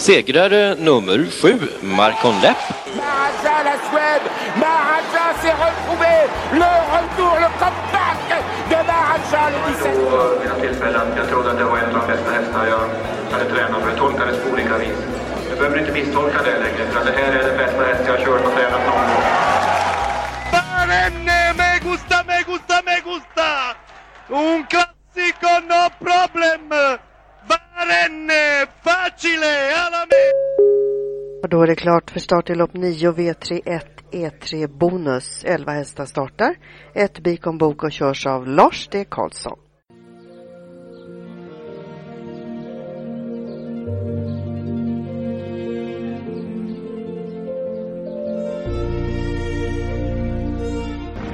Segrare nummer sju, Marcon Lepp. Maharaja, la Suède Maharaja s'est retrouvé Le retour, le comeback de Maharaja le 17 vid något tillfälle att jag trodde att det var en av de bästa hästar jag hade tränat för det tolkades på olika vis. Jag behöver inte misstolka det längre för det här är den bästa häst jag har kört och tränat någon gång. Barenne, me gusta, me gusta, me gusta! Un classico, no problem! Barenne, facile, alla me! Och då är det klart för start i lopp 9 V31 E3 Bonus. 11 hästar startar. Ett Bikon Bok och körs av Lars D. Karlsson.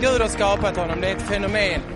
Gud har skapat honom, det är ett fenomen.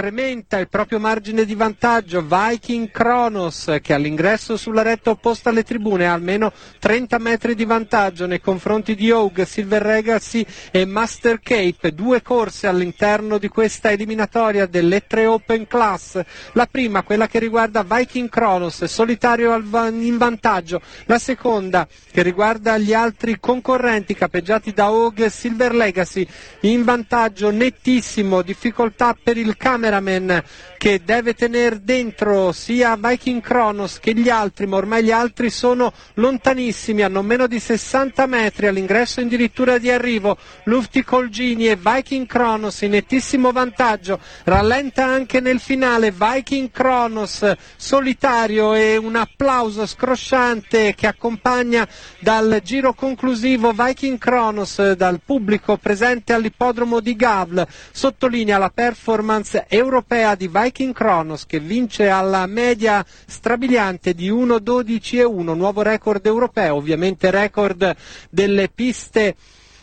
Incrementa il proprio margine di vantaggio Viking Kronos che all'ingresso sulla retta opposta alle tribune ha almeno 30 metri di vantaggio nei confronti di Hogue, Silver Legacy e Master Cape, due corse all'interno di questa eliminatoria delle tre Open Class, la prima quella che riguarda Viking Kronos, solitario in vantaggio, la seconda che riguarda gli altri concorrenti capeggiati da Hogue Silver Legacy in vantaggio nettissimo, difficoltà per il cameraman che deve tenere dentro sia Viking Kronos che gli altri, ma ormai gli altri sono lontanissimi, hanno meno di 60 metri all'ingresso addirittura di arrivo. Lufti Colgini e Viking Kronos in nettissimo vantaggio, rallenta anche nel finale Viking Kronos solitario e un applauso scrosciante che accompagna dal giro conclusivo Viking Kronos dal pubblico presente all'ippodromo di Gavl, sottolinea la performance europea di Viking Kronos che vince alla media strabiliante di 1.12 e 1, nuovo record europeo, ovviamente record delle piste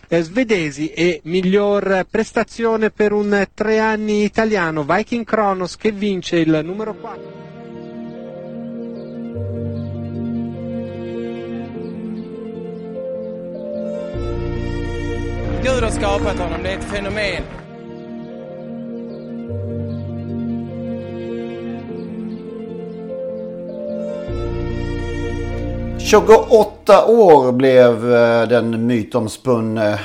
eh, svedesi e miglior prestazione per un tre anni italiano, Viking Kronos che vince il numero 4. Gud har det är ett fenomen. 28 år blev eh, den mytomspunne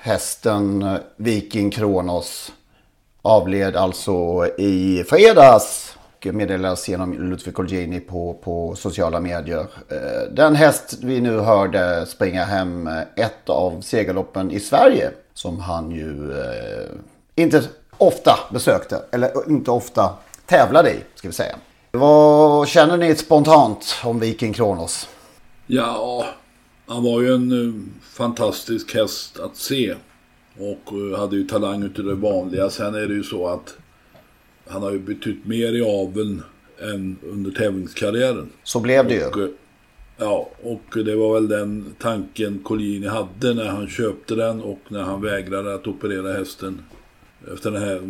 hästen eh, Viking Kronos. Avled alltså i fredags. Och meddelades genom Ludvig Colgjini på, på sociala medier. Eh, den häst vi nu hörde springa hem ett av segerloppen i Sverige. Som han ju inte ofta besökte. Eller inte ofta tävlade i, ska vi säga. Vad känner ni spontant om Viking Kronos? Ja, han var ju en uh, fantastisk häst att se. Och uh, hade ju talang utav det vanliga. Sen är det ju så att han har ju betytt mer i aveln än under tävlingskarriären. Så blev det och, ju. Uh, ja, och det var väl den tanken Collini hade när han köpte den och när han vägrade att operera hästen. Efter den här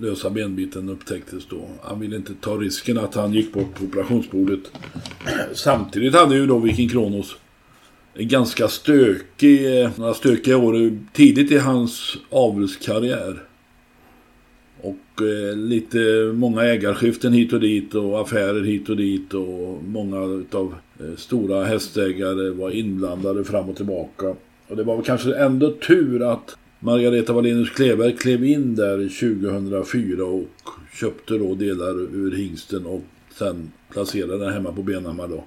lösa benbiten upptäcktes då. Han ville inte ta risken att han gick bort på operationsbordet. Samtidigt hade ju då Viking Kronos en ganska stökig, eh, några stökiga år tidigt i hans avelskarriär. Och eh, lite många ägarskiften hit och dit och affärer hit och dit och många utav eh, stora hästägare var inblandade fram och tillbaka. Och det var väl kanske ändå tur att Margareta Wallenius Kleberg klev in där 2004 och köpte då delar ur hingsten och sen placerade den hemma på Benhammar då.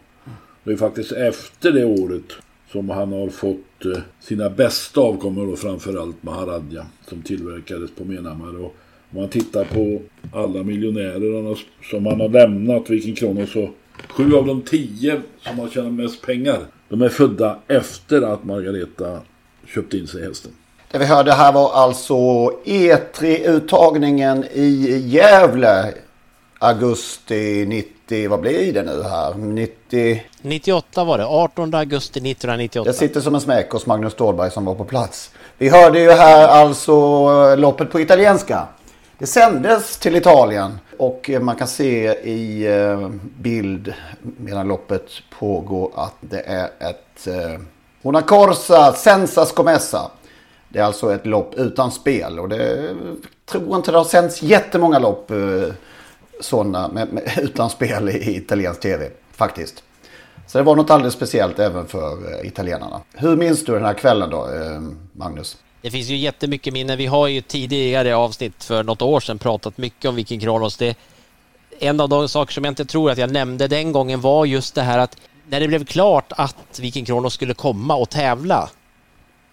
Det är faktiskt efter det året som han har fått eh, sina bästa avkommor då framförallt Maharadja som tillverkades på Benhammar. Och om man tittar på alla miljonärer som han har lämnat vilken krona så sju av de tio som har tjänat mest pengar de är födda efter att Margareta köpte in sig hästen. Det vi hörde här var alltså E3-uttagningen i Gävle. Augusti 90, vad blir det nu här? 90... 98 var det, 18 augusti 1998. Det sitter som en smäck hos Magnus Ståhlberg som var på plats. Vi hörde ju här alltså loppet på italienska. Det sändes till Italien och man kan se i eh, bild medan loppet pågår att det är ett eh, Una Corsa Senza Scomessa. Det är alltså ett lopp utan spel och det tror inte det har sänts jättemånga lopp eh, sådana med, med, utan spel i italiensk tv faktiskt. Så det var något alldeles speciellt även för eh, italienarna. Hur minns du den här kvällen då, eh, Magnus? Det finns ju jättemycket minnen. Vi har ju tidigare avsnitt för något år sedan pratat mycket om Viking Kronos. Det, en av de saker som jag inte tror att jag nämnde den gången var just det här att när det blev klart att Viking Kronos skulle komma och tävla.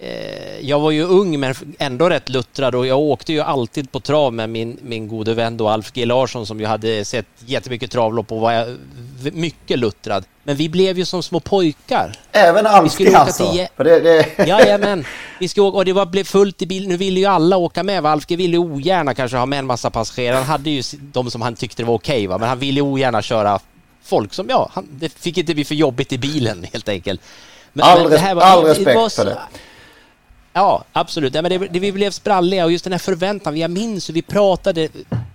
Eh, jag var ju ung men ändå rätt luttrad och jag åkte ju alltid på trav med min, min gode vän då Alf G Larsson som ju hade sett jättemycket travlopp och var mycket luttrad. Men vi blev ju som små pojkar. Även Alfie alltså? Till... Det, det... Jajamän. Vi skulle åka, och det var, blev fullt i bilen. Nu ville ju alla åka med. Alfge ville ju ogärna kanske ha med en massa passagerare. Han hade ju de som han tyckte det var okej, okay, men han ville ju ogärna köra folk som, ja, han, det fick inte bli för jobbigt i bilen helt enkelt. Men, all, men det här var, all respekt så, för det. Ja, absolut. Ja, men det, det, vi blev spralliga och just den här förväntan. Jag minns hur vi pratade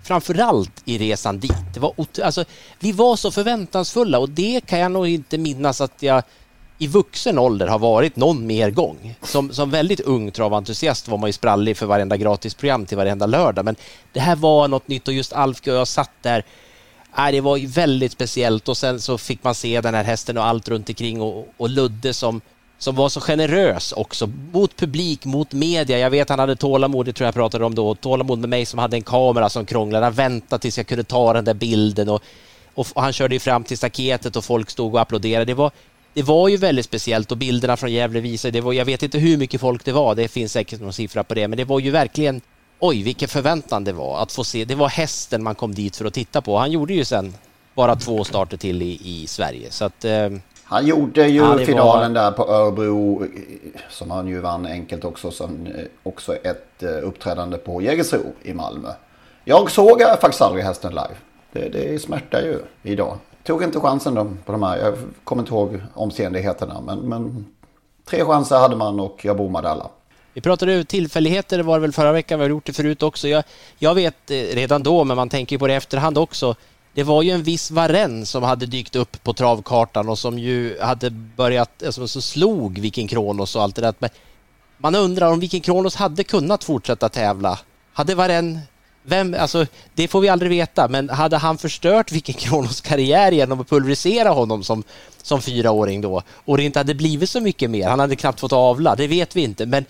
framförallt i resan dit. Det var, alltså, vi var så förväntansfulla och det kan jag nog inte minnas att jag i vuxen ålder har varit någon mer gång. Som, som väldigt ung traventusiast var man ju sprallig för varenda gratisprogram till varenda lördag. Men det här var något nytt och just Alfke och jag satt där. Äh, det var väldigt speciellt och sen så fick man se den här hästen och allt runt omkring och, och Ludde som som var så generös också mot publik, mot media. Jag vet han hade tålamod, det tror jag pratade om då, tålamod med mig som hade en kamera som krånglade. Han väntade tills jag kunde ta den där bilden och, och, han körde ju fram till staketet och folk stod och applåderade. Det var, det var ju väldigt speciellt och bilderna från Gävle visar, det var, jag vet inte hur mycket folk det var, det finns säkert någon siffra på det, men det var ju verkligen Oj, vilken förväntan det var att få se. Det var hästen man kom dit för att titta på. Han gjorde ju sen bara två starter till i, i Sverige. Så att, eh, han gjorde ju ja, finalen var... där på Örebro som han ju vann enkelt också. Som eh, också ett eh, uppträdande på Jägersro i Malmö. Jag såg faktiskt aldrig hästen live. Det, det smärtar ju idag. Tog inte chansen då på de här. Jag kommer inte ihåg omständigheterna. Men, men tre chanser hade man och jag bommade alla. Vi pratade tillfälligheter det var väl förra veckan, vi har gjort det förut också. Jag, jag vet eh, redan då, men man tänker på det i efterhand också det var ju en viss Varen som hade dykt upp på travkartan och som ju hade börjat, alltså som slog Viking Kronos och allt det där. Men man undrar om Viking Kronos hade kunnat fortsätta tävla. Hade Varen, vem, alltså det får vi aldrig veta, men hade han förstört Viking Kronos karriär genom att pulverisera honom som, som fyraåring då och det inte hade blivit så mycket mer, han hade knappt fått avla, det vet vi inte, men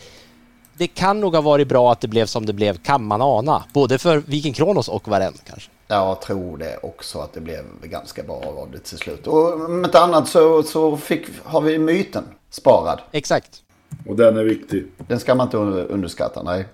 det kan nog ha varit bra att det blev som det blev, kan man ana, både för Viking Kronos och Varen kanske. Jag tror det också att det blev ganska bra av det till slut. Och om inte annat så, så fick, har vi myten sparad. Exakt. Och den är viktig. Den ska man inte underskatta, nej.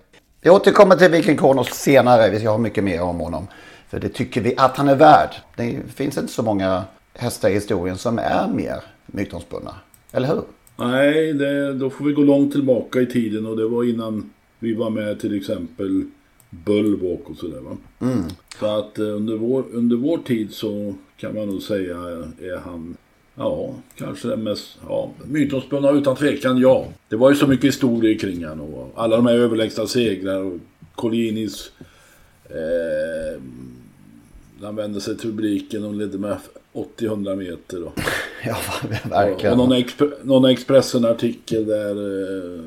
Vi återkommer till Viking Kronos senare. Vi ska ha mycket mer om honom. För det tycker vi att han är värd. Det finns inte så många hästar i historien som är mer mytomspunna. Eller hur? Nej, det, då får vi gå långt tillbaka i tiden och det var innan vi var med till exempel Bullwalk och sådär va. Mm. Så att eh, under vår, under vår tid så kan man nog säga är han Ja, kanske den mest, ja, mytomspunna utan tvekan ja. Det var ju så mycket historier kring han och alla de här överlägsna segrar och Collinis eh, han vände sig till publiken och ledde med 80-100 meter. Och, ja, verkligen. Och, någon, exp någon Expressen-artikel där eh,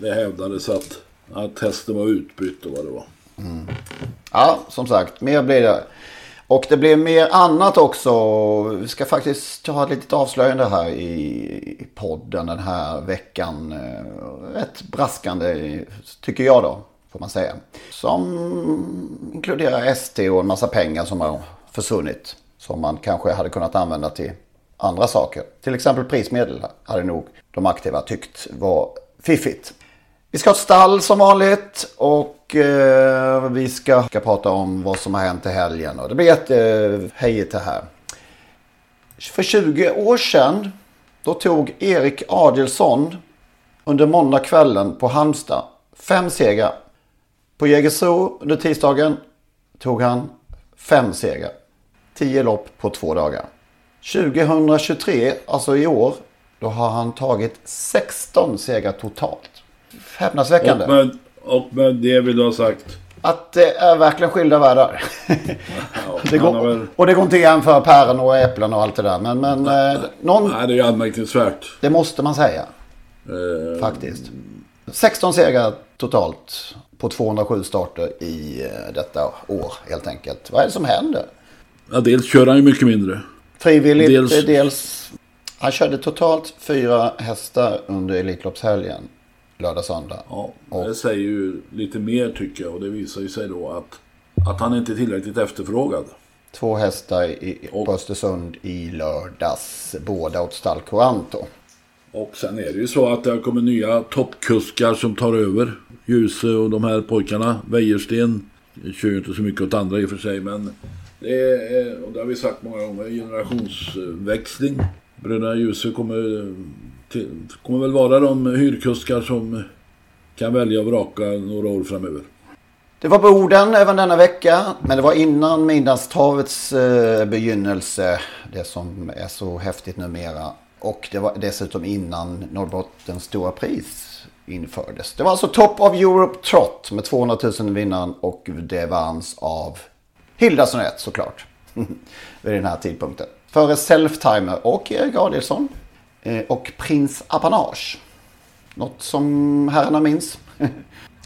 det hävdades att att testen var utbytt och vad det var. Mm. Ja, som sagt, mer blir det. Och det blir mer annat också. Vi ska faktiskt ha ett litet avslöjande här i podden den här veckan. Rätt braskande tycker jag då. får man säga. Som inkluderar ST och en massa pengar som har försvunnit. Som man kanske hade kunnat använda till andra saker. Till exempel prismedel hade nog de aktiva tyckt var fiffigt. Vi ska ha ett stall som vanligt och eh, vi ska, ska prata om vad som har hänt i helgen. Och det blir jättehejigt eh, det här. För 20 år sedan då tog Erik Adelsson under måndagskvällen på Halmstad fem segrar. På Jägersro under tisdagen tog han fem segrar. Tio lopp på två dagar. 2023, alltså i år, då har han tagit 16 segrar totalt. Häpnadsväckande. Och med, och med det vill du ha sagt? Att det är verkligen skilda världar. Ja, det går, väl... Och det går inte att jämföra päron och äpplen och allt det där. Men, men eh, någon... Nej, det är ju anmärkningsvärt. Det måste man säga. Eh... Faktiskt. 16 segrar totalt på 207 starter i eh, detta år helt enkelt. Vad är det som händer? Ja, dels kör han ju mycket mindre. Frivilligt, dels... dels han körde totalt fyra hästar under Elitloppshelgen. Lördag, söndag. Ja, det säger ju lite mer tycker jag. Och det visar ju sig då att, att han inte är tillräckligt efterfrågad. Två hästar i, på Östersund i lördags. Båda åt stall Coranto. Och sen är det ju så att det har kommit nya toppkuskar som tar över. Ljuse och de här pojkarna. Wäjersten. Kör ju inte så mycket åt andra i och för sig. Men det är, eh, och det har vi sagt många gånger, generationsväxling. Bröderna Ljuse kommer, till, kommer väl vara de hyrkuskar som kan välja och vraka några år framöver. Det var Boden även denna vecka. Men det var innan Midnadstavets eh, begynnelse. Det som är så häftigt numera. Och det var dessutom innan Norrbottens stora pris infördes. Det var alltså Top of Europe Trot med 200 000 vinnaren och det vanns av Hilda Sonett såklart. Vid den här tidpunkten. Före Selftimer och Erik Adielsson. Eh, och Prins Apanage. Något som herrarna minns?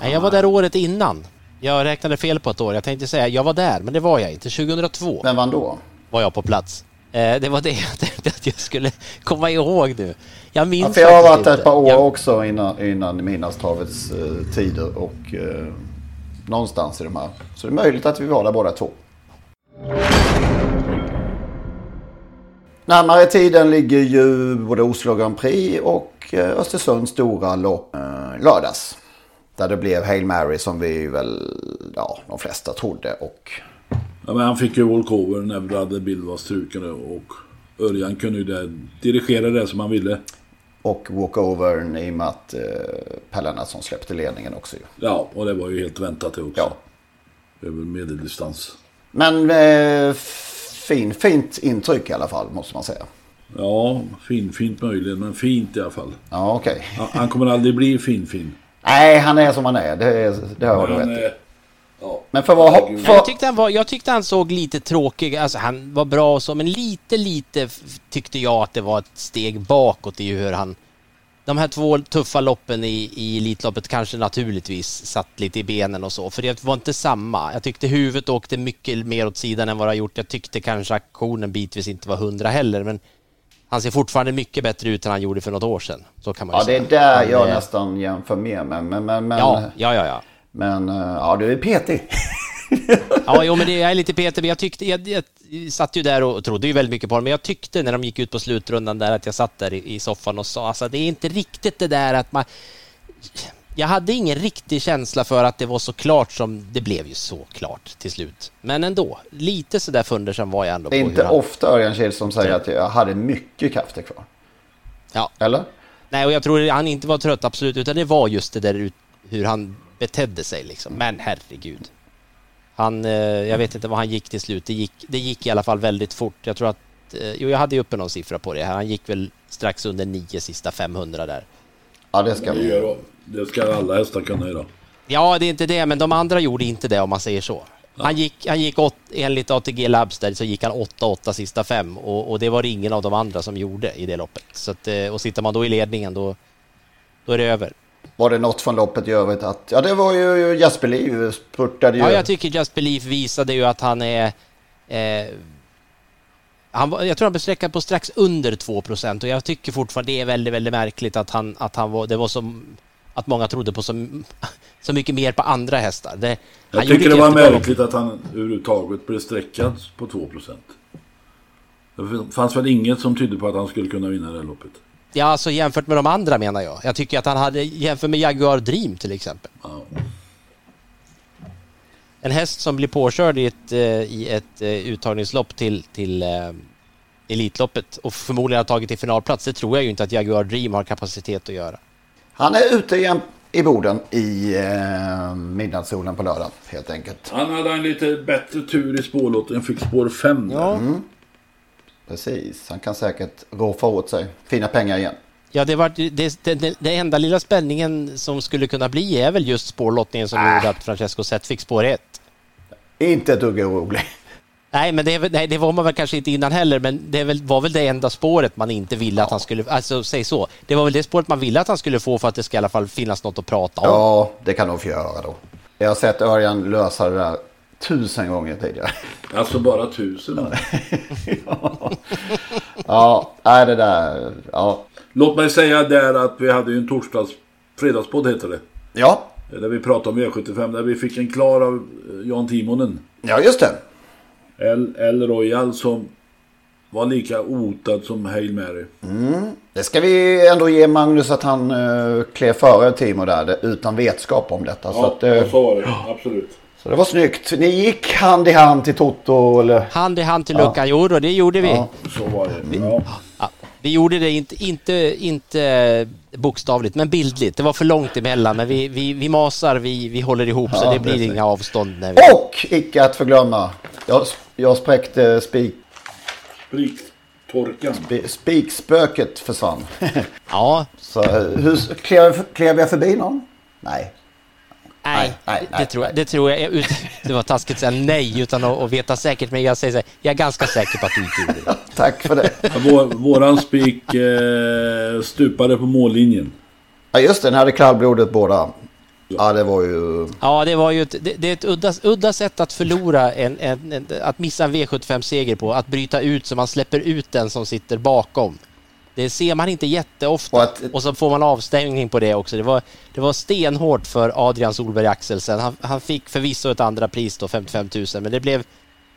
Nej, jag var där året innan. Jag räknade fel på ett år. Jag tänkte säga jag var där, men det var jag inte. 2002. Vem vann då? Var jag på plats. Eh, det var det jag tänkte att jag skulle komma ihåg nu. Jag minns ja, för Jag har varit där ett par år jag... också innan, innan Midnattstavets eh, tider och eh, någonstans i de här. Så det är möjligt att vi var där båda två. Närmare tiden ligger ju både Oslo Grand Prix och eh, Östersunds stora lopp eh, lördags. Där det blev Hail Mary som vi väl, ja, de flesta trodde och... Ja, men han fick ju walkover när Bradley Bill var struken och Örjan kunde ju där dirigera det som han ville. Och walkovern i och med att eh, Per Lennartsson släppte ledningen också ju. Ja, och det var ju helt väntat det också. Ja. Över medeldistans. Men eh, fin, fint intryck i alla fall måste man säga. Ja, fin, fint möjligen, men fint i alla fall. Ja, okej. Okay. Han, han, kommer aldrig bli fin, fin. Nej, han är som han är. Det, det har du rätt i. Ja. Men för vad... För... Jag, tyckte han var, jag tyckte han såg lite tråkig, alltså han var bra och så, men lite, lite tyckte jag att det var ett steg bakåt i hur han de här två tuffa loppen i, i Elitloppet kanske naturligtvis satt lite i benen och så, för det var inte samma. Jag tyckte huvudet åkte mycket mer åt sidan än vad det har gjort. Jag tyckte kanske aktionen bitvis inte var hundra heller, men han ser fortfarande mycket bättre ut än han gjorde för något år sedan. Så kan man ja, säga. det är där jag men, nästan jämför med. Men, men, men, ja, ja, ja, ja. Men ja, du är petig. ja, jo, men det, jag är lite petig. Men jag tyckte, jag, jag, satt ju där och trodde ju väldigt mycket på dem, men jag tyckte när de gick ut på slutrundan där att jag satt där i, i soffan och sa alltså det är inte riktigt det där att man... Jag hade ingen riktig känsla för att det var så klart som det blev ju så klart till slut. Men ändå, lite så där fundersam var jag ändå. Det är inte han... ofta Örjan Kihlström säger att jag hade mycket krafter kvar. Ja. Eller? Nej, och jag tror han inte var trött absolut, utan det var just det där hur han betedde sig liksom. Men herregud. Han, eh, jag vet inte vad han gick till slut. Det gick, det gick i alla fall väldigt fort. Jag tror att, eh, jo jag hade ju uppe någon siffra på det här. Han gick väl strax under nio sista 500 där. Ja det ska vi Det ska alla hästar kunna göra. Ja det är inte det, men de andra gjorde inte det om man säger så. Han gick, han gick åt, enligt ATG Labs där så gick han 8-8 sista fem och, och, det var det ingen av de andra som gjorde i det loppet. Så att, eh, och sitter man då i ledningen då, då är det över. Var det något från loppet i övrigt att... Ja, det var ju Just Believe spurtade ju... Ja, jag tycker Just Believe visade ju att han är... Eh, han, jag tror han blev sträckad på strax under 2% och jag tycker fortfarande det är väldigt, väldigt märkligt att han, att han var... Det var som... att många trodde på så, så mycket mer på andra hästar. Det, jag tycker det var märkligt att han överhuvudtaget blev sträckad på 2 Det fanns väl inget som tydde på att han skulle kunna vinna det här loppet. Ja, alltså jämfört med de andra menar jag. Jag tycker att han hade, jämfört med Jaguar Dream till exempel. Ja. En häst som blir påkörd i ett, i ett uttagningslopp till, till Elitloppet och förmodligen har tagit till finalplats. Det tror jag ju inte att Jaguar Dream har kapacitet att göra. Han är ute igen i Boden i eh, midnattssolen på lördag helt enkelt. Han hade en lite bättre tur i spårlotten, fick spår 5 ja. mm. Precis, han kan säkert roffa åt sig fina pengar igen. Ja, det, var, det, det, det enda lilla spänningen som skulle kunna bli är väl just spårlottningen som äh. gjorde att Francesco Zet fick spår 1. Inte ett dugg orolig. Nej, men det, nej, det, var man väl kanske inte innan heller, men det väl, var väl det enda spåret man inte ville ja. att han skulle... Alltså, säg så. Det var väl det spåret man ville att han skulle få för att det ska i alla fall finnas något att prata om. Ja, det kan de få göra då. Jag har sett Örjan lösa det där tusen gånger tidigare. Alltså bara tusen? ja, ja nej, det där... Ja. Låt mig säga där att vi hade ju en torsdags... Fredagspodd heter det. Ja. Där vi pratade om V75, där vi fick en klar av Jan Timonen. Ja, just det. El, El Royal som var lika otad som Hail Mary. Mm. Det ska vi ändå ge Magnus att han uh, klev före Timo där utan vetskap om detta. Ja, så, att, uh, så var det. Absolut. Så det var snyggt. Ni gick hand i hand till Toto eller? Hand i hand till luckan, ja. jo då, det gjorde vi. Ja. Så var det. Ja. ja. Vi gjorde det inte, inte, inte bokstavligt, men bildligt. Det var för långt emellan, men vi, vi, vi masar, vi, vi håller ihop så det blir inga avstånd. När vi... Och icke att förglömma, jag, jag spräckte spik... Spiktorkan. Sp spikspöket försvann. ja. Så hur, klev, klev jag förbi någon? Nej. Nej, nej, nej, det, tror jag, det tror jag. Det var taskigt att säga nej utan att, att veta säkert, men jag säger så här, jag är ganska säker på att du inte gjorde det. Tack för det. Vår, våran spik eh, stupade på mållinjen. Ja just det, den hade kallblodet båda. Ja det var ju... Ja det var ju ett, det, det är ett udda, udda sätt att förlora en, en, en, att missa en V75-seger på. Att bryta ut så man släpper ut den som sitter bakom. Det ser man inte jätteofta. Och, att, och så får man avstängning på det också. Det var, det var stenhårt för Adrian Solberg Axelsen. Han, han fick förvisso ett andra pris då, 55 000, men det blev,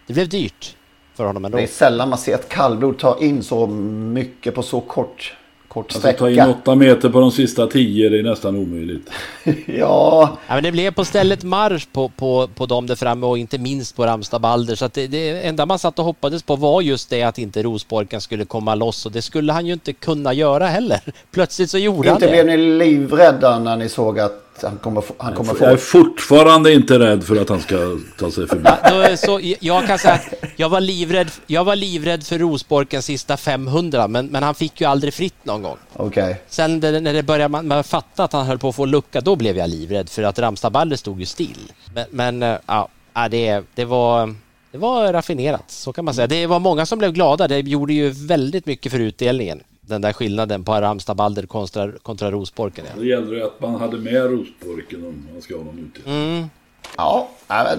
det blev dyrt för honom ändå. Det är sällan man ser ett kallblod ta in så mycket på så kort kort alltså, sträcka. Ta in åtta meter på de sista tio, det är nästan omöjligt. ja. ja. men det blev på stället marsch på, på, på dem där framme och inte minst på Ramstad Balder. Så att det, det enda man satt och hoppades på var just det att inte Rosborken skulle komma loss och det skulle han ju inte kunna göra heller. Plötsligt så gjorde inte han det. Inte blev ni livrädda när ni såg att han kommer, han kommer få... Jag är fortfarande inte rädd för att han ska ta sig förbi. Ja, så, jag kan säga att jag var livrädd, jag var livrädd för Rosborkens sista 500 men, men han fick ju aldrig fritt någon gång. Okay. Sen det, när det började man, man fatta att han höll på att få lucka då blev jag livrädd för att Ramstadballer stod ju still. Men, men eh, ja, det, det var... Det var raffinerat, så kan man säga. Det var många som blev glada. Det gjorde ju väldigt mycket för utdelningen den där skillnaden på Ramstad Balder kontra, kontra Rosborken. Ja. Det gällde ju att man hade med Rosborken om man ska ha någon ute. Mm. Ja,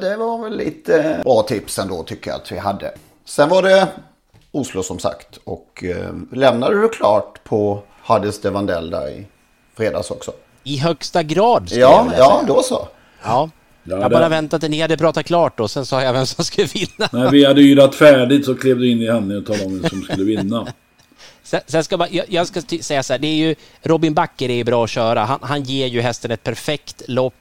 det var väl lite bra tips ändå tycker jag att vi hade. Sen var det Oslo som sagt och eh, lämnade du klart på Hades de Vandell där i fredags också? I högsta grad. Ja, ja, då så. Ja. Ja, jag bara det... väntade till ni hade pratat klart och sen sa jag vem som skulle vinna. När vi hade yrat färdigt så klev du in i handlingen och talade om vem som skulle vinna. Sen, sen ska man, jag, jag, ska säga så här, det är ju Robin Backer är bra att köra. Han, han ger ju hästen ett perfekt lopp.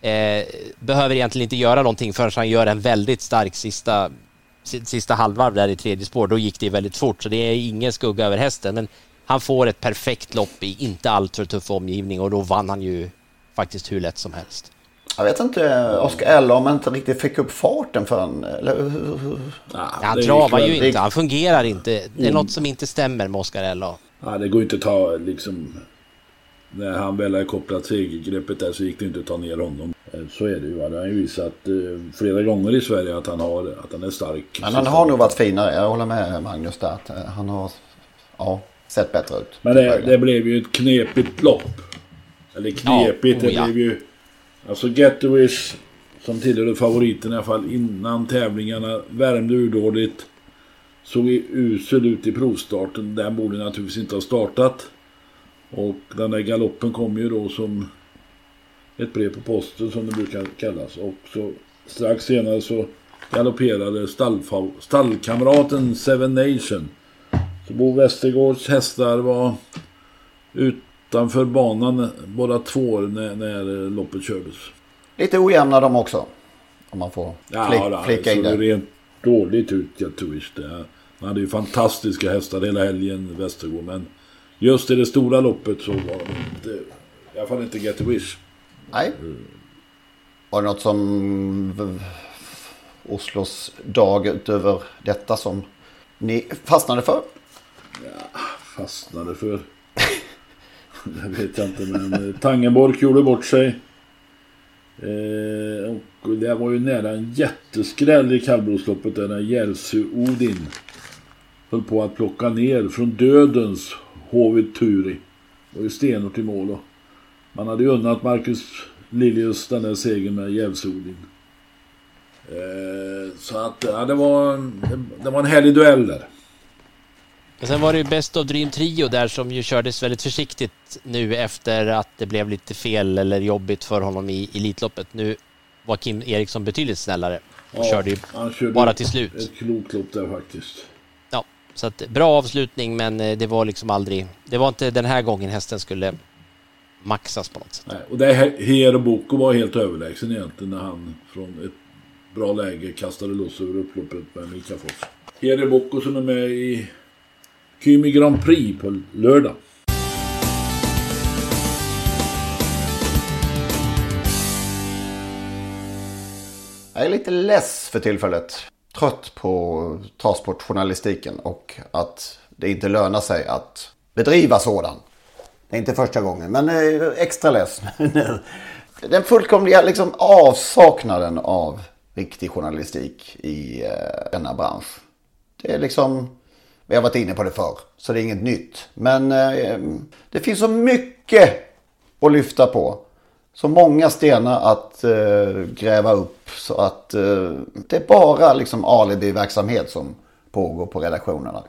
Eh, behöver egentligen inte göra någonting förrän han gör en väldigt stark sista, sista halvvarv där i tredje spår. Då gick det väldigt fort, så det är ingen skugga över hästen. Men han får ett perfekt lopp i inte alltför tuff omgivning och då vann han ju faktiskt hur lätt som helst. Jag vet inte, Oskar Eller om han inte riktigt fick upp farten förrän... Eller... Ja, han travar ju inte, han fungerar inte. Det är mm. något som inte stämmer med Oskar Eller. Ja, det går inte att ta liksom... När han väl har kopplat segergreppet där så gick det inte att ta ner honom. Eh, så är det ju. Det har ju visat eh, flera gånger i Sverige att han, har, att han är stark. Men han har nog varit finare. Jag håller med Magnus där. Att eh, han har ja, sett bättre ut. Men det, det blev ju ett knepigt lopp. Eller knepigt, ja, oh, ja. det blev ju... Alltså Getaways som tillhörde favoriterna i alla fall innan tävlingarna värmde urdåligt. Såg usel ut i provstarten. Den borde naturligtvis inte ha startat. Och den där galoppen kom ju då som ett brev på posten som det brukar kallas. Och så strax senare så galopperade stallkamraten Seven Nation. Så Bo Westergårds hästar var utanför banan båda två när, när loppet kördes. Lite ojämna de också. Om man får Ja, flik, det flika in såg det. rent dåligt ut, Gatwish. Han hade ju fantastiska hästar hela helgen, Västergård. Men just i det stora loppet så var de inte, i alla fall inte Gatwish. Nej. Var det något som Oslos dag utöver detta som ni fastnade för? Fastnade för. det vet jag inte, men eh, Tangenborg gjorde bort sig. Eh, och det var ju nära en jätteskräll i kallblodsloppet där när Järvsö Odin höll på att plocka ner från dödens HV Turi. Och ju stenhårt i mål. Och man hade ju unnat Marcus Liljus den där segern med Järvsö Odin. Eh, så att ja, det, var, en- det, det var en härlig duell där. Men sen var det ju Best of Dream Trio där som ju kördes väldigt försiktigt nu efter att det blev lite fel eller jobbigt för honom i Elitloppet. Nu var Kim Eriksson betydligt snällare och körde ju körde bara till slut. Ett klokt lopp där faktiskt. Ja, så att bra avslutning men eh, det var liksom aldrig... Det var inte den här gången hästen skulle maxas på något sätt. Nej, och det här Hero Boko var helt överlägsen egentligen när han från ett bra läge kastade loss över upploppet med Mika Fors. Hero Boko som är med i Kymi Grand Prix på lördag. Jag är lite less för tillfället. Trött på transportjournalistiken och att det inte lönar sig att bedriva sådan. Det är inte första gången, men eh, extra less nu. Den fullkomliga liksom, avsaknaden av riktig journalistik i eh, denna bransch. Det är liksom, vi har varit inne på det förr, så det är inget nytt. Men eh, det finns så mycket att lyfta på. Så många stenar att eh, gräva upp så att eh, det är bara liksom alibi-verksamhet som pågår på redaktionerna.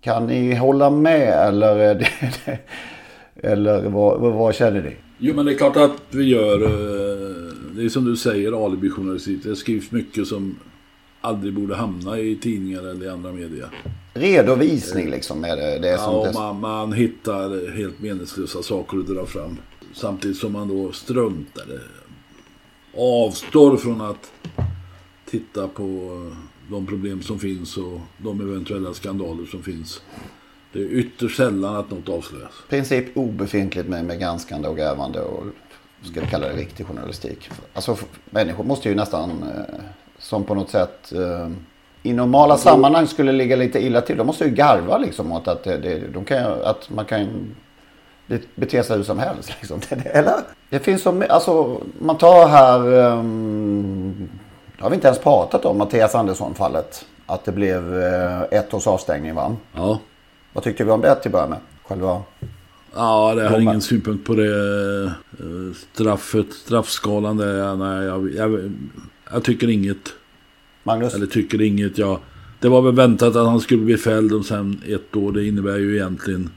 Kan ni hålla med eller, är det, eller vad, vad, känner ni? Jo men det är klart att vi gör, eh, det är som du säger, alibi-journalistik. Det skrivs mycket som aldrig borde hamna i tidningar eller i andra media. Redovisning liksom är det, det är Ja, man, man hittar helt meningslösa saker att dra fram. Samtidigt som man då struntar, avstår från att titta på eh, de problem som finns och de eventuella skandaler som finns. Det är ytterst sällan att något avslöjas. i princip obefintligt med, med granskande och grävande och ska vi kalla det riktig journalistik. Alltså människor måste ju nästan eh, som på något sätt eh, i normala sammanhang skulle ligga lite illa till. De måste ju garva liksom åt att, det, det, de kan, att man kan det bete sig hur som helst. Liksom. Eller? Det finns så alltså man tar här, um, det har vi inte ens pratat om, Mattias Andersson-fallet. Att det blev eh, ett års avstängning va? Ja. Vad tyckte vi om det till att börja med? Själva Ja, det har ingen synpunkt på det. eh, Straffet, straffskalan där, ja, nej, jag, jag, jag tycker inget. Magnus? Eller tycker inget, ja. Det var väl väntat att han skulle bli fälld och sen ett år. Det innebär ju egentligen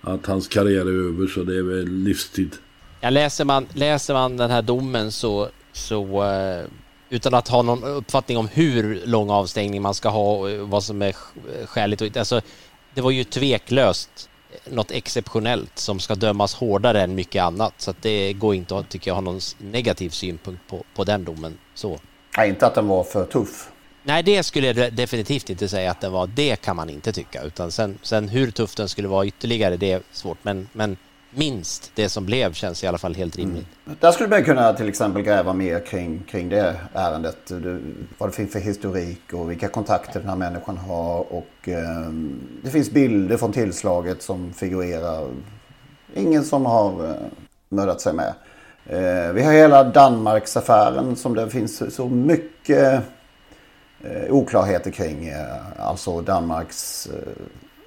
att hans karriär är över så det är väl livstid. Ja, läser, man, läser man den här domen så, så eh, utan att ha någon uppfattning om hur lång avstängning man ska ha och vad som är sk- skäligt och. Alltså, det var ju tveklöst något exceptionellt som ska dömas hårdare än mycket annat. Så att det går inte att, tycker jag, ha någon negativ synpunkt på, på den domen. Så. Nej, inte att den var för tuff. Nej, det skulle jag de- definitivt inte säga att den var. Det kan man inte tycka. Utan sen, sen hur tuff den skulle vara ytterligare, det är svårt. Men, men minst det som blev känns i alla fall helt rimligt. Där skulle man kunna till exempel gräva mer kring, kring det ärendet. Du, vad det finns för historik och vilka kontakter den här människan har. Och eh, det finns bilder från tillslaget som figurerar. Ingen som har eh, mördat sig med. Eh, vi har hela Danmarksaffären som det finns så mycket eh, oklarheter kring. Eh, alltså Danmarks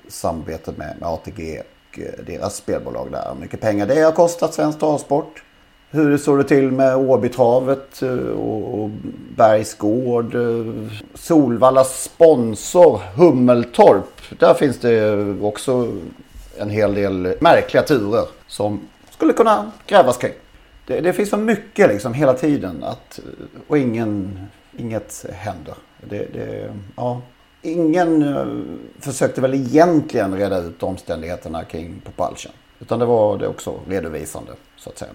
samarbete med, ATG och deras spelbolag där. Hur mycket pengar det har kostat svensk travsport. Hur såg det till med Åbytravet och, Bergsgård. Solvallas sponsor Hummeltorp. Där finns det också en hel del märkliga turer som skulle kunna grävas kring det, det finns så mycket liksom hela tiden att, och ingen, inget händer. Det, det, ja. Ingen eh, försökte väl egentligen reda ut omständigheterna kring Propulsion. Utan det var det också redovisande så att säga.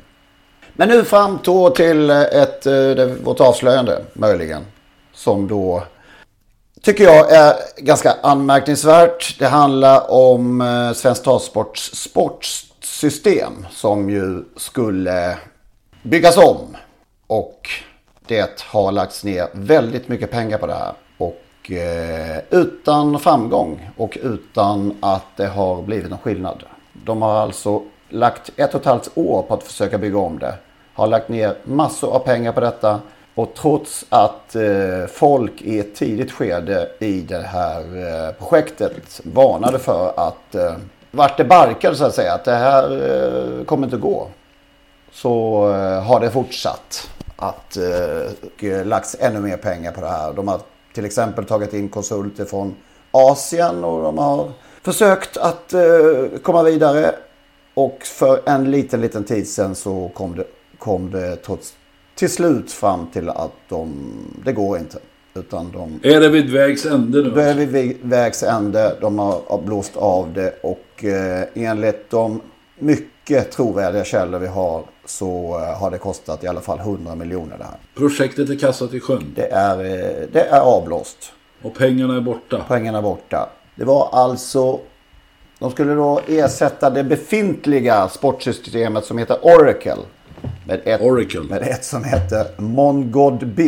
Men nu fram till eh, ett, eh, det, vårt avslöjande möjligen. Som då tycker jag är ganska anmärkningsvärt. Det handlar om Svensk Travsports sportsystem som ju skulle byggas om. Och det har lagts ner väldigt mycket pengar på det här. Och eh, utan framgång och utan att det har blivit någon skillnad. De har alltså lagt ett och ett halvt år på att försöka bygga om det. Har lagt ner massor av pengar på detta. Och trots att eh, folk i ett tidigt skede i det här eh, projektet varnade för att eh, vart det barkade så att säga, att det här eh, kommer inte gå. Så eh, har det fortsatt att eh, lagts ännu mer pengar på det här. De har till exempel tagit in konsulter från Asien och de har försökt att eh, komma vidare. Och för en liten, liten tid sedan så kom det, kom det trots till slut fram till att de, det går inte. Utan de, är det vid vägs ände nu? Då är vi vid vägs ände. De har blåst av det och eh, enligt de mycket trovärdiga källor vi har så eh, har det kostat i alla fall 100 miljoner det här. Projektet är kastat i sjön? Det är, eh, det är avblåst. Och pengarna är borta? Pengarna är borta. Det var alltså de skulle då ersätta det befintliga sportsystemet som heter Oracle. Med ett, Oracle. Med ett som heter MonGodB.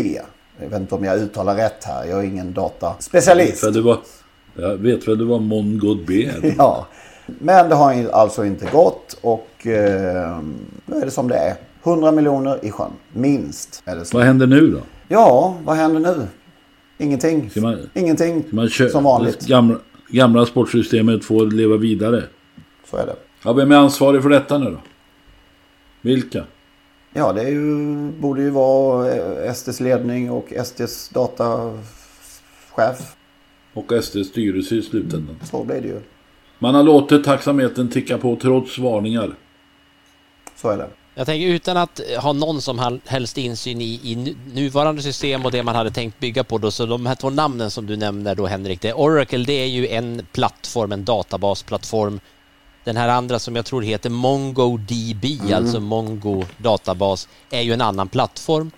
Jag vet inte om jag uttalar rätt här. Jag är ingen dataspecialist. Jag vet väl, det var MonGodB är. ja. Men det har alltså inte gått och eh, nu är det som det är. 100 miljoner i sjön. Minst. Är det så. Vad händer nu då? Ja, vad händer nu? Ingenting. Man, Ingenting man som vanligt. Gamla, gamla sportsystemet får leva vidare. Så är det. Ja, vem är ansvarig för detta nu då? Vilka? Ja, det är ju, borde ju vara SDs ledning och SDs datachef. Och SDs styrelse i slutändan. Så blir det ju. Man har låtit taxametern ticka på trots varningar. Så är det. Jag tänker utan att ha någon som helst insyn i, i nuvarande system och det man hade tänkt bygga på då, så de här två namnen som du nämner då Henrik, det Oracle det är ju en plattform, en databasplattform. Den här andra som jag tror heter MongoDB, mm. alltså Mongo databas, är ju en annan plattform.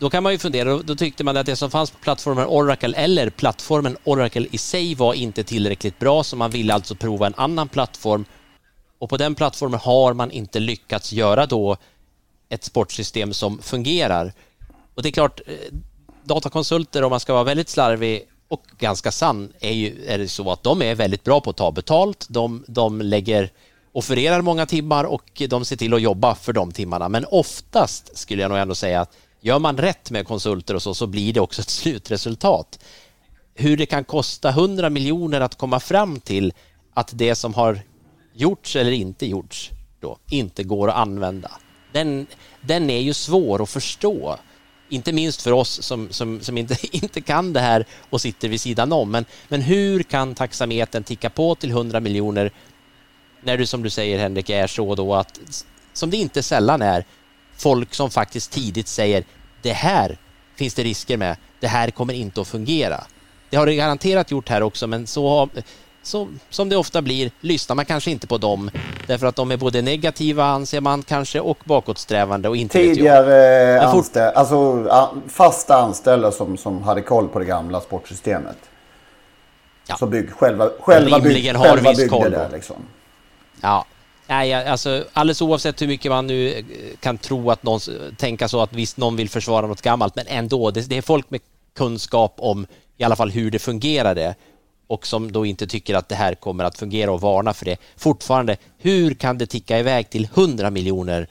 Då kan man ju fundera, då tyckte man att det som fanns på plattformen Oracle eller plattformen Oracle i sig var inte tillräckligt bra så man ville alltså prova en annan plattform och på den plattformen har man inte lyckats göra då ett sportsystem som fungerar. Och det är klart, eh, datakonsulter om man ska vara väldigt slarvig och ganska sann är, ju, är det så att de är väldigt bra på att ta betalt. De, de lägger, offererar många timmar och de ser till att jobba för de timmarna. Men oftast skulle jag nog ändå säga att gör man rätt med konsulter och så, så blir det också ett slutresultat. Hur det kan kosta 100 miljoner att komma fram till att det som har gjorts eller inte gjorts då inte går att använda. Den, den är ju svår att förstå. Inte minst för oss som, som, som inte, inte kan det här och sitter vid sidan om. Men, men hur kan taxametern ticka på till 100 miljoner när du som du säger Henrik är så då att som det inte sällan är folk som faktiskt tidigt säger det här finns det risker med. Det här kommer inte att fungera. Det har det garanterat gjort här också men så har, så, som det ofta blir, lyssnar man kanske inte på dem därför att de är både negativa anser man kanske och bakåtsträvande och inte Tidigare anställda, alltså fasta anställda som, som hade koll på det gamla sportsystemet. Ja. Så bygg, själva, själva, bygg, har själva byggde koll det liksom. Ja, Nej, alltså alldeles oavsett hur mycket man nu eh, kan tro att någon tänka så att visst någon vill försvara något gammalt, men ändå, det, det är folk med kunskap om i alla fall hur det fungerade och som då inte tycker att det här kommer att fungera och varna för det. Fortfarande, hur kan det ticka iväg till 100 miljoner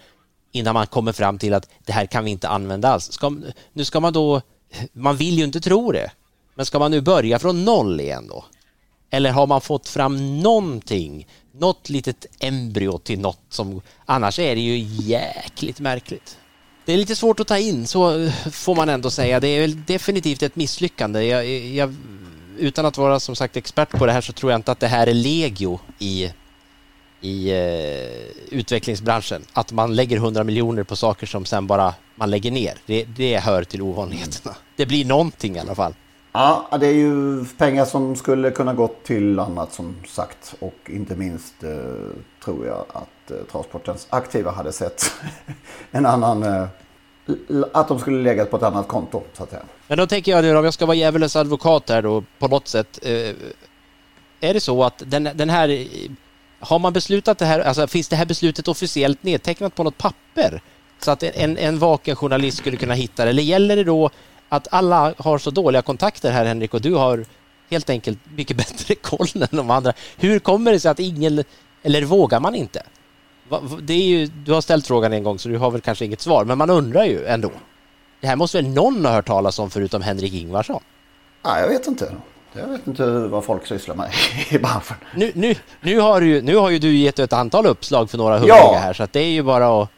innan man kommer fram till att det här kan vi inte använda alls? Ska, nu ska man då, man vill ju inte tro det, men ska man nu börja från noll igen då? Eller har man fått fram någonting, något litet embryo till något som, annars är det ju jäkligt märkligt. Det är lite svårt att ta in, så får man ändå säga. Det är väl definitivt ett misslyckande. Jag, jag utan att vara som sagt expert på det här så tror jag inte att det här är legio i, i eh, utvecklingsbranschen. Att man lägger 100 miljoner på saker som sen bara man lägger ner. Det, det hör till ovanligheterna. Det blir någonting i alla fall. Ja, det är ju pengar som skulle kunna gått till annat som sagt. Och inte minst eh, tror jag att eh, Travsportens aktiva hade sett en annan... Eh, att de skulle legat på ett annat konto så att säga. Men då tänker jag nu om jag ska vara djävulens advokat här då på något sätt. Eh, är det så att den, den här... Har man beslutat det här, alltså finns det här beslutet officiellt nedtecknat på något papper? Så att en, en vaken journalist skulle kunna hitta det? Eller gäller det då att alla har så dåliga kontakter här Henrik och du har helt enkelt mycket bättre koll än de andra. Hur kommer det sig att ingen, eller vågar man inte? Det är ju, du har ställt frågan en gång så du har väl kanske inget svar, men man undrar ju ändå. Det här måste väl någon ha hört talas om förutom Henrik Ingvarsson? Ja, jag vet inte. Jag vet inte vad folk sysslar med i branschen. Nu, nu, nu, har, du, ju- nu har ju du gett ett antal uppslag för några hungriga Ja. här så det är ju bara att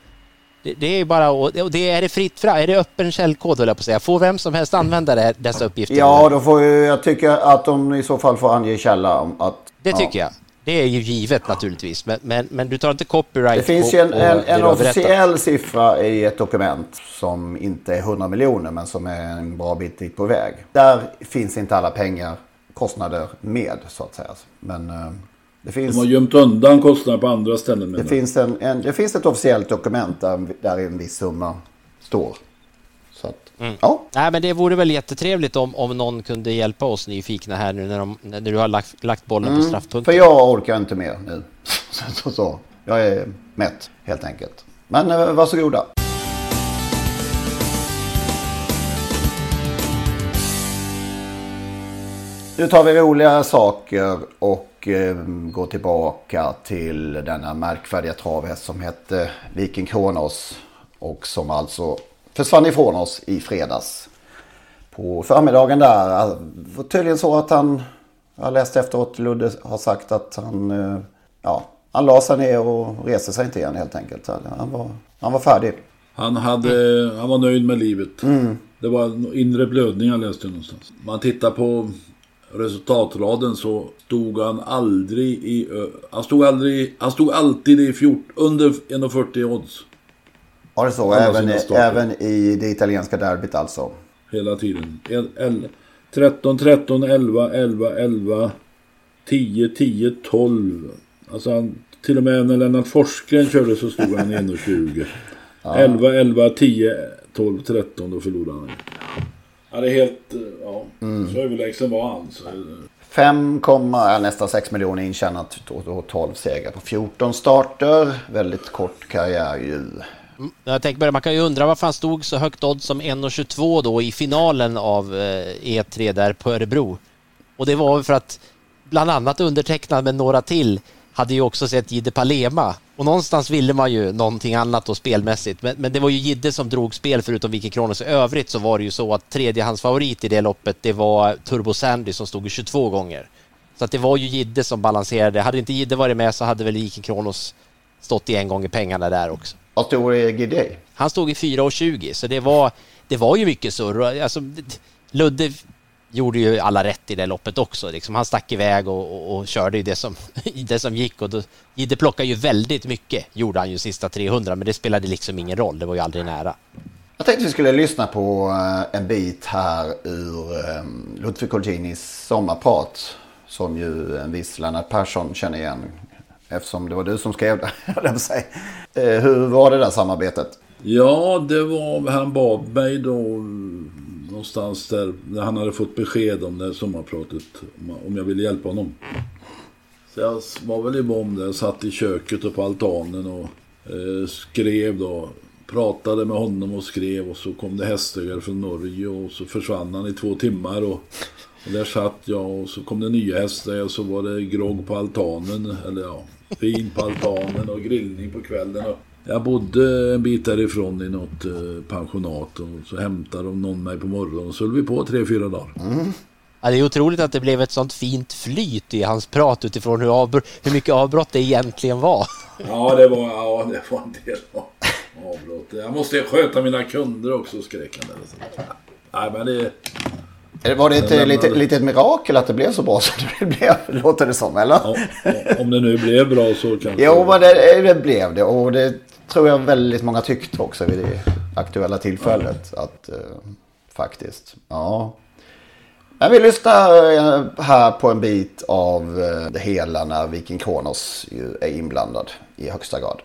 det, det är bara och det är det fritt fram, är det öppen källkod höll jag på att säga. Får vem som helst använda det, dessa uppgifter? Ja, då får ju, jag tycker att de i så fall får ange källa. om Att, Det ja. tycker jag. Det är ju givet naturligtvis, men, men, men du tar inte copyright Det finns ju en, en, en officiell siffra i ett dokument som inte är 100 miljoner men som är en bra bit dit på väg. Där finns inte alla pengar, kostnader med så att säga. Men eh, det finns, De har gömt undan kostnader på andra ställen. det finns, en, en, det finns ett officiellt dokument där, där en viss summa står. Så att, Mm. ja. Nej, men det vore väl jättetrevligt om, om någon kunde hjälpa oss nyfikna här nu när, de, när du har lagt, lagt bollen på Mm, straffpunkten. för jag orkar inte mer nu. så, så, så. Jag är mätt helt enkelt. Men eh, varsågoda. Nu tar vi roliga saker och eh, går tillbaka till denna märkvärdiga travhäst som hette Viking Kronos. Och som alltså försvann ifrån oss i fredags. På förmiddagen där. Det var tydligen så att han, jag läste efteråt, Ludde har sagt att han, eh, ja, han la sig ner och reste sig inte igen helt enkelt. Han var, han var färdig. Han, hade, han var nöjd med livet. Mm. Det var inre blödning jag läste någonstans. Man tittar på resultatraden så stod han aldrig i... Han stod, aldrig, han stod alltid i 14, under 1,40 odds. Var det så? Även, starter. även i det italienska derbyt alltså? Hela tiden. El, el, 13, 13, 11, 11, 11, 10, 10, 12. Alltså han, till och med när Lennart Forsgren körde så stod han i 1,20. Ja. 11, 11, 10, 12, 13 då förlorade han. Han är helt... eh, Ja, Mm. så överlägsen var han. Så, 5, ja, nästan 6 miljoner intjänat och och 12 segrar på 14 starter. Väldigt kort karriär ju. Mm. Jag tänker bara, man kan ju undra varför han stod så högt odds som 1,22 då i finalen av eh, E3 där på Örebro. Och det var för att bland annat undertecknad med några till hade ju också sett Jidde Palema. Och någonstans ville man ju någonting annat då spelmässigt. Men, men det var ju Jidde som drog spel förutom Vicky Kronos. I övrigt så var det ju så att tredjehandsfavorit i det loppet det var Turbo Sandy som stod i 22 gånger. Så att det var ju Jidde som balanserade. Hade inte Jidde varit med så hade väl Vicky Kronos stått i en gång i pengarna där också. Vad stod GD? Han stod i 4,20 så det var, det var ju mycket surr. Alltså, Ludde gjorde ju alla rätt i det loppet också. Liksom, han stack iväg och, och, och körde i det som, det som gick. Och då, Jidde plockade ju väldigt mycket, gjorde han ju sista 300, men det spelade liksom ingen roll. Det var ju aldrig nära. Jag tänkte vi skulle lyssna på eh, en bit här ur eh, Ludvig Colginis sommarprat. Som ju en viss Lennart Persson känner igen. Eftersom det var du som skrev det. Eh, Hur var det där samarbetet? Ja, det var... Han bad mig då någonstans där han hade fått besked om det här sommarpratet. om- jag ville hjälpa honom. Så jag var väl i bom där. Satt i köket och på altanen och eh, skrev då. Pratade med honom och skrev och så kom det hästögar från Norge och så försvann han i två timmar. Och, och där satt jag och så kom det nya hästar och så var det grogg på altanen. Eller ja, vin på altanen och grillning på kvällen. Och jag bodde en bit därifrån i något eh, pensionat och så hämtade de någon mig på morgonen och så höll vi på tre, fyra dagar. Ja, det är otroligt att det blev ett sånt fint flyt i hans prat utifrån hur, avbr- hur mycket avbrott det egentligen var. Ja, det var, ja, det var en del avbrott. Jag måste sköta mina kunder också, skrek han. Nej, men det, Var det ett litet, litet mirakel att det blev så bra som det blev? Låter det som, eller? Ja, om det nu blev bra så kanske... Jo, men det, det blev det. Och det tror jag väldigt många tyckte också vid det aktuella tillfället. Att, uh, faktiskt, ja. Men vi lyssnar eh, här på en bit av det hela när Viking Kronos är inblandad i högsta grad.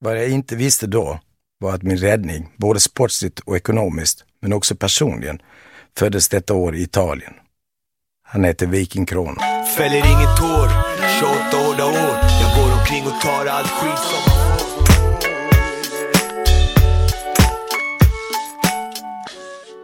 Vad jag inte visste då var att min räddning, både sportsligt och ekonomiskt, men också personligen, föddes detta år i Italien. Han heter Viking Kron. Fäller ingen tår, 28 hårda år. Jag går omkring och tar allt skit som